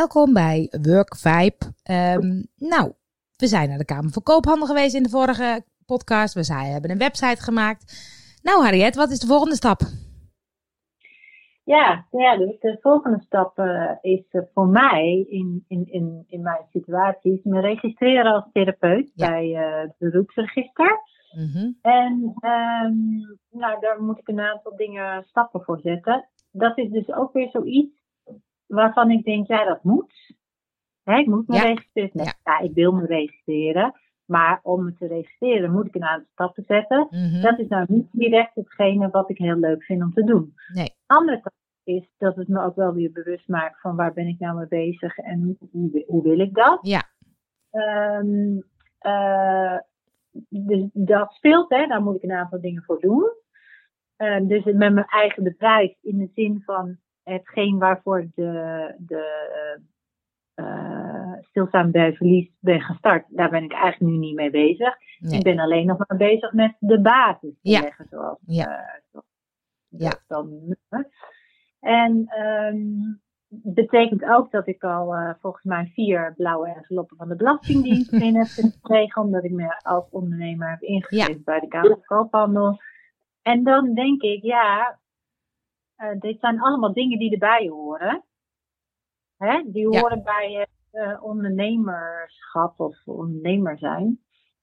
Welkom bij Work Vibe. Ehm, nou, we zijn naar de Kamer van Koophandel geweest in de vorige podcast. We zijn, hebben een website gemaakt. Nou, Harriet, wat is de volgende stap? Ja, ja de, de volgende stap uh, is uh, voor mij in, in, in, in mijn situatie is me registreren als therapeut ja. bij uh, het beroepsregister. Mm -hmm. En um, nou, daar moet ik een aantal dingen stappen voor zetten. Dat is dus ook weer zoiets waarvan ik denk, ja, dat moet. Hè, ik moet me ja. registreren. Nee, ja. ja. ik wil me registreren. Maar om me te registreren moet ik een aantal stappen zetten. Mm -hmm. Dat is nou niet direct hetgene wat ik heel leuk vind om te doen. Nee. Andere kant is dat het me ook wel weer bewust maakt van waar ben ik nou mee bezig en hoe, hoe wil ik dat. Ja. Um, uh, dus dat speelt, hè, daar moet ik een aantal dingen voor doen. Uh, dus met mijn eigen bedrijf in de zin van hetgeen waarvoor de, de uh, stilstaan bij verlies ben gestart, daar ben ik eigenlijk nu niet mee bezig. Nee. Ik ben alleen nog maar bezig met de basis te ja. leggen, zoals, ja. uh, zoals ja. dan. En um, betekent ook dat ik al uh, volgens mij vier blauwe enveloppen van de Belastingdienst in heb gekregen, omdat ik me als ondernemer heb ingeschreven ja. bij de Kamer van Koophandel. En dan denk ik, ja, dit zijn allemaal dingen die erbij horen. Hè? Die horen ja. bij het uh, ondernemerschap of ondernemer zijn.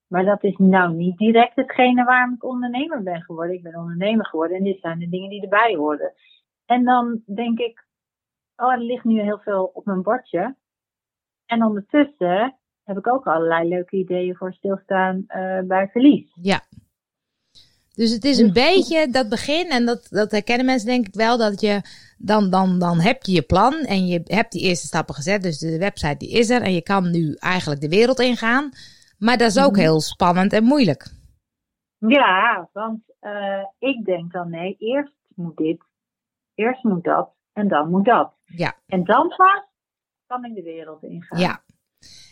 Maar dat is nou niet direct hetgene waarom ik ondernemer ben geworden. Ik ben ondernemer geworden en dit zijn de dingen die erbij horen. En dan denk ik, oh, er ligt nu heel veel op mijn bordje. En ondertussen heb ik ook allerlei leuke ideeën voor stilstaan uh, bij verlies. Ja. Dus het is een beetje dat begin, en dat, dat herkennen mensen denk ik wel, dat je dan, dan, dan heb je je plan en je hebt die eerste stappen gezet. Dus de website die is er en je kan nu eigenlijk de wereld ingaan. Maar dat is ook heel spannend en moeilijk. Ja, want uh, ik denk dan nee, eerst moet dit, eerst moet dat en dan moet dat. Ja. En dan pas kan ik de wereld ingaan. Ja.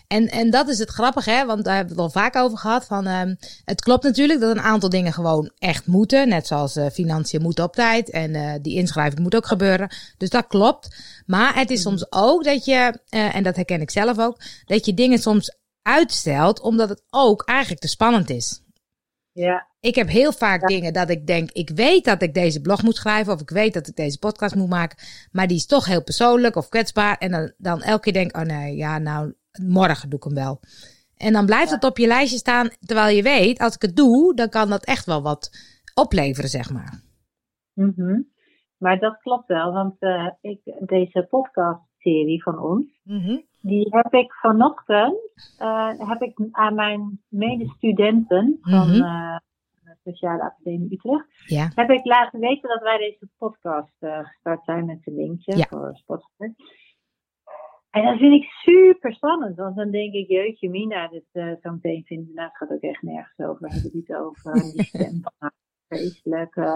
En, en dat is het grappige, hè? want daar hebben we het al vaak over gehad. Van, um, het klopt natuurlijk dat een aantal dingen gewoon echt moeten. Net zoals uh, financiën moeten op tijd en uh, die inschrijving moet ook gebeuren. Dus dat klopt. Maar het is soms ook dat je, uh, en dat herken ik zelf ook, dat je dingen soms uitstelt omdat het ook eigenlijk te spannend is. Ja. Ik heb heel vaak ja. dingen dat ik denk, ik weet dat ik deze blog moet schrijven of ik weet dat ik deze podcast moet maken, maar die is toch heel persoonlijk of kwetsbaar. En dan, dan elke keer denk, oh nee, ja nou, morgen doe ik hem wel. En dan blijft het op je lijstje staan, terwijl je weet, als ik het doe, dan kan dat echt wel wat opleveren, zeg maar. Mm -hmm. Maar dat klopt wel, want uh, ik, deze podcastserie van ons, mm -hmm. die heb ik vanochtend uh, heb ik aan mijn medestudenten van mm -hmm. uh, de Sociale Academie Utrecht, ja. heb ik laten weten dat wij deze podcast gestart zijn met een linkje ja. voor Spotify. En dat vind ik super spannend, want dan denk ik, jeetje Mina, dit uh, zo meteen vinden nou, het gaat ook echt nergens over, hebben we het over, die stem vreselijk. Uh.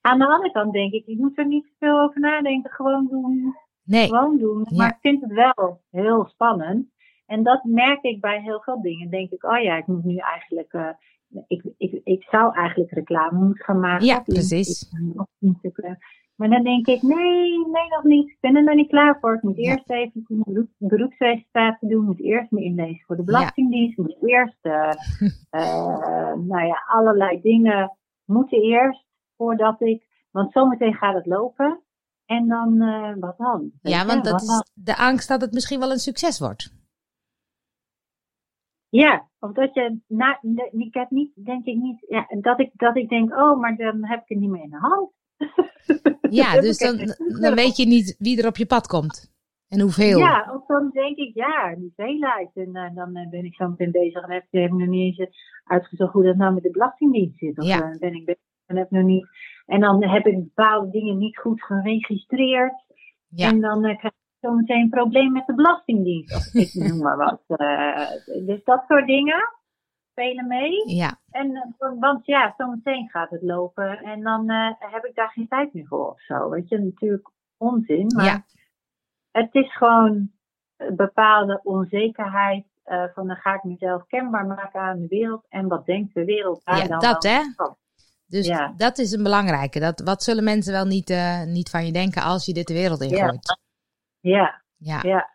Aan de andere kant denk ik, ik moet er niet veel over nadenken, gewoon doen. Nee. Gewoon doen, Ja. maar ik vind het wel heel spannend. En dat merk ik bij heel veel dingen. Denk ik, oh ja, ik moet nu eigenlijk, uh, ik, ik, ik zou eigenlijk reclame moeten gaan maken. Ja, precies. Op Instagram. Maar dan denk ik, nee, nee, nog niet. Ik ben er nog niet klaar voor. Ik moet Ja. eerst even mijn beroep, beroepsregistratie doen. Ik moet eerst me inlezen voor de Belastingdienst. Ik moet eerst, uh, uh, nou ja, allerlei dingen moeten eerst voordat ik, want zometeen gaat het lopen. En dan, uh, wat dan? Ja, want dat is de angst dat het misschien wel een succes wordt. Ja, of dat je, na, ik heb niet, denk ik niet, ja, dat ik, dat ik denk, oh, maar dan heb ik het niet meer in de hand. Ja, dus dan, dan weet je niet wie er op je pad komt. En hoeveel. Ja, of dan denk ik, ja, die veelheid. En uh, dan uh, ben ik zo meteen bezig en heb, heb ik nog niet eens uitgezocht hoe dat nou met de Belastingdienst zit. Of Ja. uh, ben ik bezig en heb nog niet. En dan heb ik bepaalde dingen niet goed geregistreerd. Ja. En dan krijg ik zo meteen een probleem met de Belastingdienst. Of ik noem maar wat. Dus dat soort dingen spelen mee. Ja, En, uh, want ja, zometeen gaat het lopen. En dan uh, heb ik daar geen tijd meer voor of zo. Weet je, natuurlijk onzin. Maar Ja. het is gewoon een bepaalde onzekerheid. Uh, van dan ga ik mezelf kenbaar maken aan de wereld. En wat denkt de wereld daar Ja, dan dat, hè? van? dus Ja. dat is een belangrijke. Dat, wat zullen mensen wel niet, eh, niet van je denken als je dit de wereld ingooit? Ja, Ja. ja. Ja.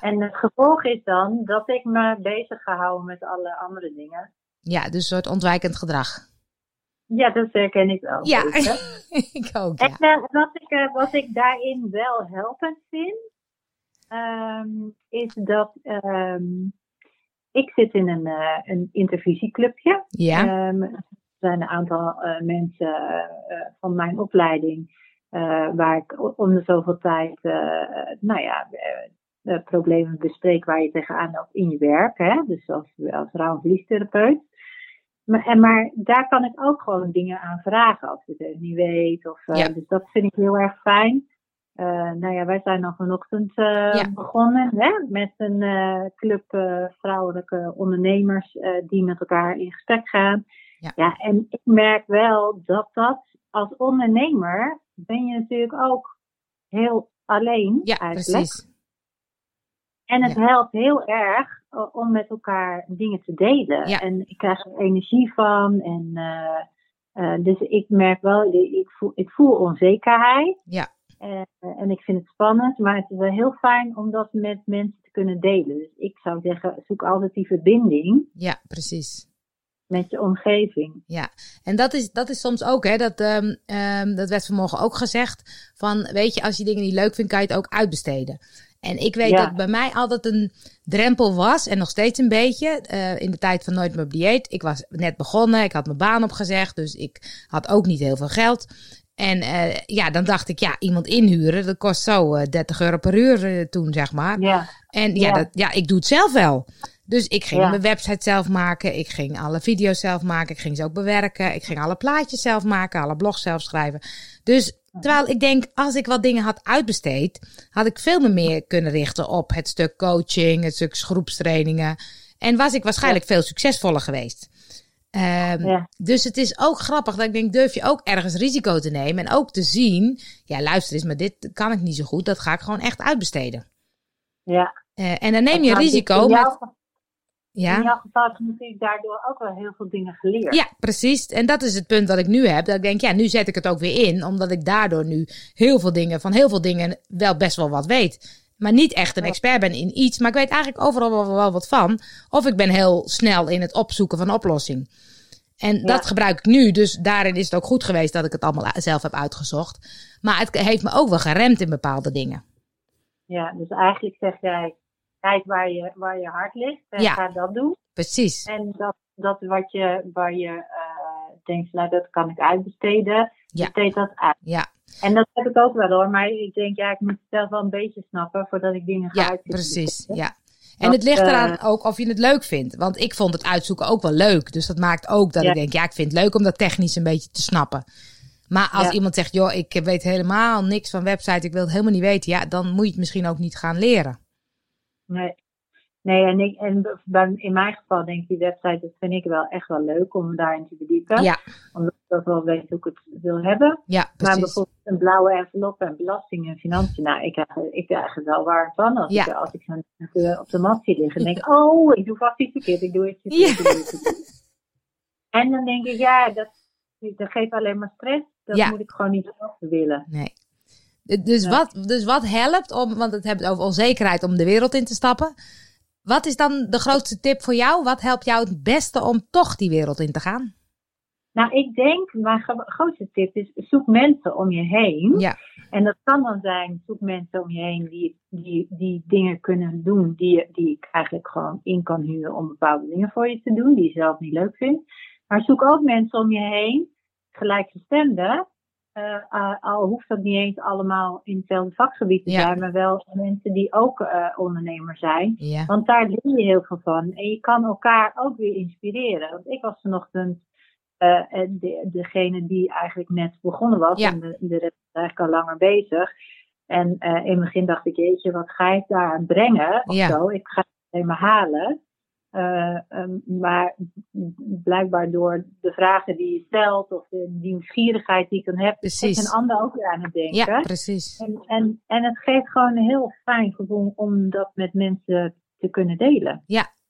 En het gevolg is dan dat ik me bezig ga houden met alle andere dingen. Ja, dus een soort ontwijkend gedrag. Ja, dat herken ik ook. Ja, ik ook. En Ja. eh, wat, ik, eh, wat ik daarin wel helpend vind, ehm, is dat ehm, ik zit in een, eh, een intervisieclubje. Ja. Ehm, er zijn een aantal mensen van mijn opleiding waar ik om de zoveel tijd, nou ja, eh, problemen bespreek waar je tegenaan loopt in je werk. Hè? Dus als, als rouw- en. Maar, en, maar daar kan ik ook gewoon dingen aan vragen als ik het niet weet. Of, eh, Ja. Dus dat vind ik heel erg fijn. Eh, nou ja, wij zijn dan vanochtend Ja. begonnen hè, met een club vrouwelijke ondernemers die met elkaar in gesprek gaan. Ja. ja, en ik merk wel dat dat als ondernemer ben je natuurlijk ook heel alleen Ja, eigenlijk. precies. En het Ja. helpt heel erg eh, om met elkaar dingen te delen. Ja. En ik krijg er energie van. En, eh, eh, dus ik merk wel, ik voel, ik voel onzekerheid. Ja. En ik vind het spannend, maar het is wel heel fijn om dat met mensen te kunnen delen. Dus ik zou zeggen, zoek altijd die verbinding Ja, precies. met je omgeving. En dat is, dat is soms ook, hè, dat, ehm, ehm, dat werd vanmorgen ook gezegd. Van, weet je, als je dingen niet leuk vindt, kan je het ook uitbesteden. En ik weet Ja. dat bij mij altijd een drempel was, en nog steeds een beetje, eh, in de tijd van Nooit meer op dieet. Ik was net begonnen, ik had mijn baan opgezegd, dus ik had ook niet heel veel geld. En eh, ja, dan dacht ik, ja, iemand inhuren, dat kost zo eh, 30 euro per uur eh, toen, zeg maar. Ja, En ja, Ja. Dat, ja, ik doe het zelf wel. Dus ik ging Ja. mijn website zelf maken. Ik ging alle video's zelf maken. Ik ging ze ook bewerken. Ik ging alle plaatjes zelf maken. Alle blogs zelf schrijven. Dus terwijl ik denk, als ik wat dingen had uitbesteed, had ik veel meer, kunnen richten op het stuk coaching, het stuk groepstrainingen. En was ik waarschijnlijk veel succesvoller geweest. Ehm, Ja. Dus het is ook grappig dat ik denk, durf je ook ergens risico te nemen. En ook te zien, ja luister eens, maar dit kan ik niet zo goed. Dat ga ik gewoon echt uitbesteden. ja. Eh, en dan neem je risico met... jouw, in Ja, jouw geval heb je natuurlijk daardoor ook wel heel veel dingen geleerd. ja, precies. En dat is het punt dat ik nu heb. Dat ik denk, ja, nu zet ik het ook weer in. Omdat ik daardoor nu heel veel dingen, van heel veel dingen wel best wel wat weet. Maar niet echt een expert ben in iets. Maar ik weet eigenlijk overal wel, wel wat van. Of ik ben heel snel in het opzoeken van oplossing. En Ja. dat gebruik ik nu. Dus daarin is het ook goed geweest dat ik het allemaal zelf heb uitgezocht. Maar het heeft me ook wel geremd in bepaalde dingen. Ja, dus eigenlijk zeg jij, kijk waar je, waar je hart ligt en Ja. ga dat doen. Precies. En dat, dat wat je, waar je eh, denkt, nou dat kan ik uitbesteden, Ja. besteed dat uit. Ja, En dat heb ik ook wel hoor, maar ik denk, ja, ik moet het zelf wel een beetje snappen voordat ik dingen ga Ja, uitzoeken. precies. Ja. En Dat, het ligt eh, eraan ook of je het leuk vindt. Want ik vond het uitzoeken ook wel leuk. Dus dat maakt ook dat Ja. ik denk, ja, ik vind het leuk om dat technisch een beetje te snappen. Maar als Ja. iemand zegt, joh, ik weet helemaal niks van website, ik wil het helemaal niet weten, ja, dan moet je het misschien ook niet gaan leren. Nee. Nee, en, ik, en in mijn geval denk ik, die website, dat vind ik wel echt wel leuk om me daarin te verdiepen. Ja, Omdat ik ook wel weet hoe ik het wil hebben. ja, Maar precies. bijvoorbeeld een blauwe envelop en belasting en financiën. Nou, ik krijg, ik krijg er wel warm van als Ja. ik, als ik zo op de- op de mat zie liggen. Dan denk ik, oh, ik doe vast iets verkeerd. Ik doe iets verkeerd. Ja. iets verkeerd. En dan denk ik, ja, dat, dat geeft alleen maar stress. Dat Ja. moet ik gewoon niet zelf willen. Nee. Dus, Ja. wat, dus wat helpt om, want het hebben over onzekerheid om de wereld in te stappen. Wat is dan de grootste tip voor jou? Wat helpt jou het beste om toch die wereld in te gaan? Nou, ik denk, mijn gro- grootste tip is, zoek mensen om je heen. Ja, En dat kan dan zijn, zoek mensen om je heen die, die, die dingen kunnen doen die, die ik eigenlijk gewoon in kan huren om bepaalde dingen voor je te doen, die je zelf niet leuk vindt. Maar zoek ook mensen om je heen, gelijkgestemden, eh, eh, al hoeft dat niet eens allemaal in hetzelfde vakgebied te Ja. zijn, maar wel mensen die ook eh, ondernemer zijn. ja, Want daar leer je heel veel van. En je kan elkaar ook weer inspireren. Want ik was vanochtend en de, degene die eigenlijk net begonnen was. Ja. En de, de rest is eigenlijk al langer bezig. En in het begin dacht ik, jeetje, wat ga ik daar aan brengen? Of zo. Ik ga het alleen maar halen. Eh, ehm, maar blijkbaar door de vragen die je stelt of de, nieuwsgierigheid die ik dan heb, Precies. is een ander ook weer aan het denken. ja, precies. En, en, en het geeft gewoon een heel fijn gevoel om dat met mensen te kunnen delen.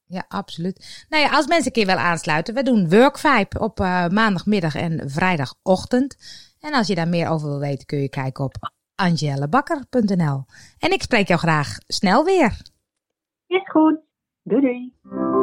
Ja, absoluut. Nou ja, als mensen een keer willen aansluiten, we doen Workvibe op eh, maandagmiddag en vrijdagochtend. En als je daar meer over wil weten, kun je kijken op angelebakker.nl. En ik spreek jou graag snel weer. Is goed. Doei doei!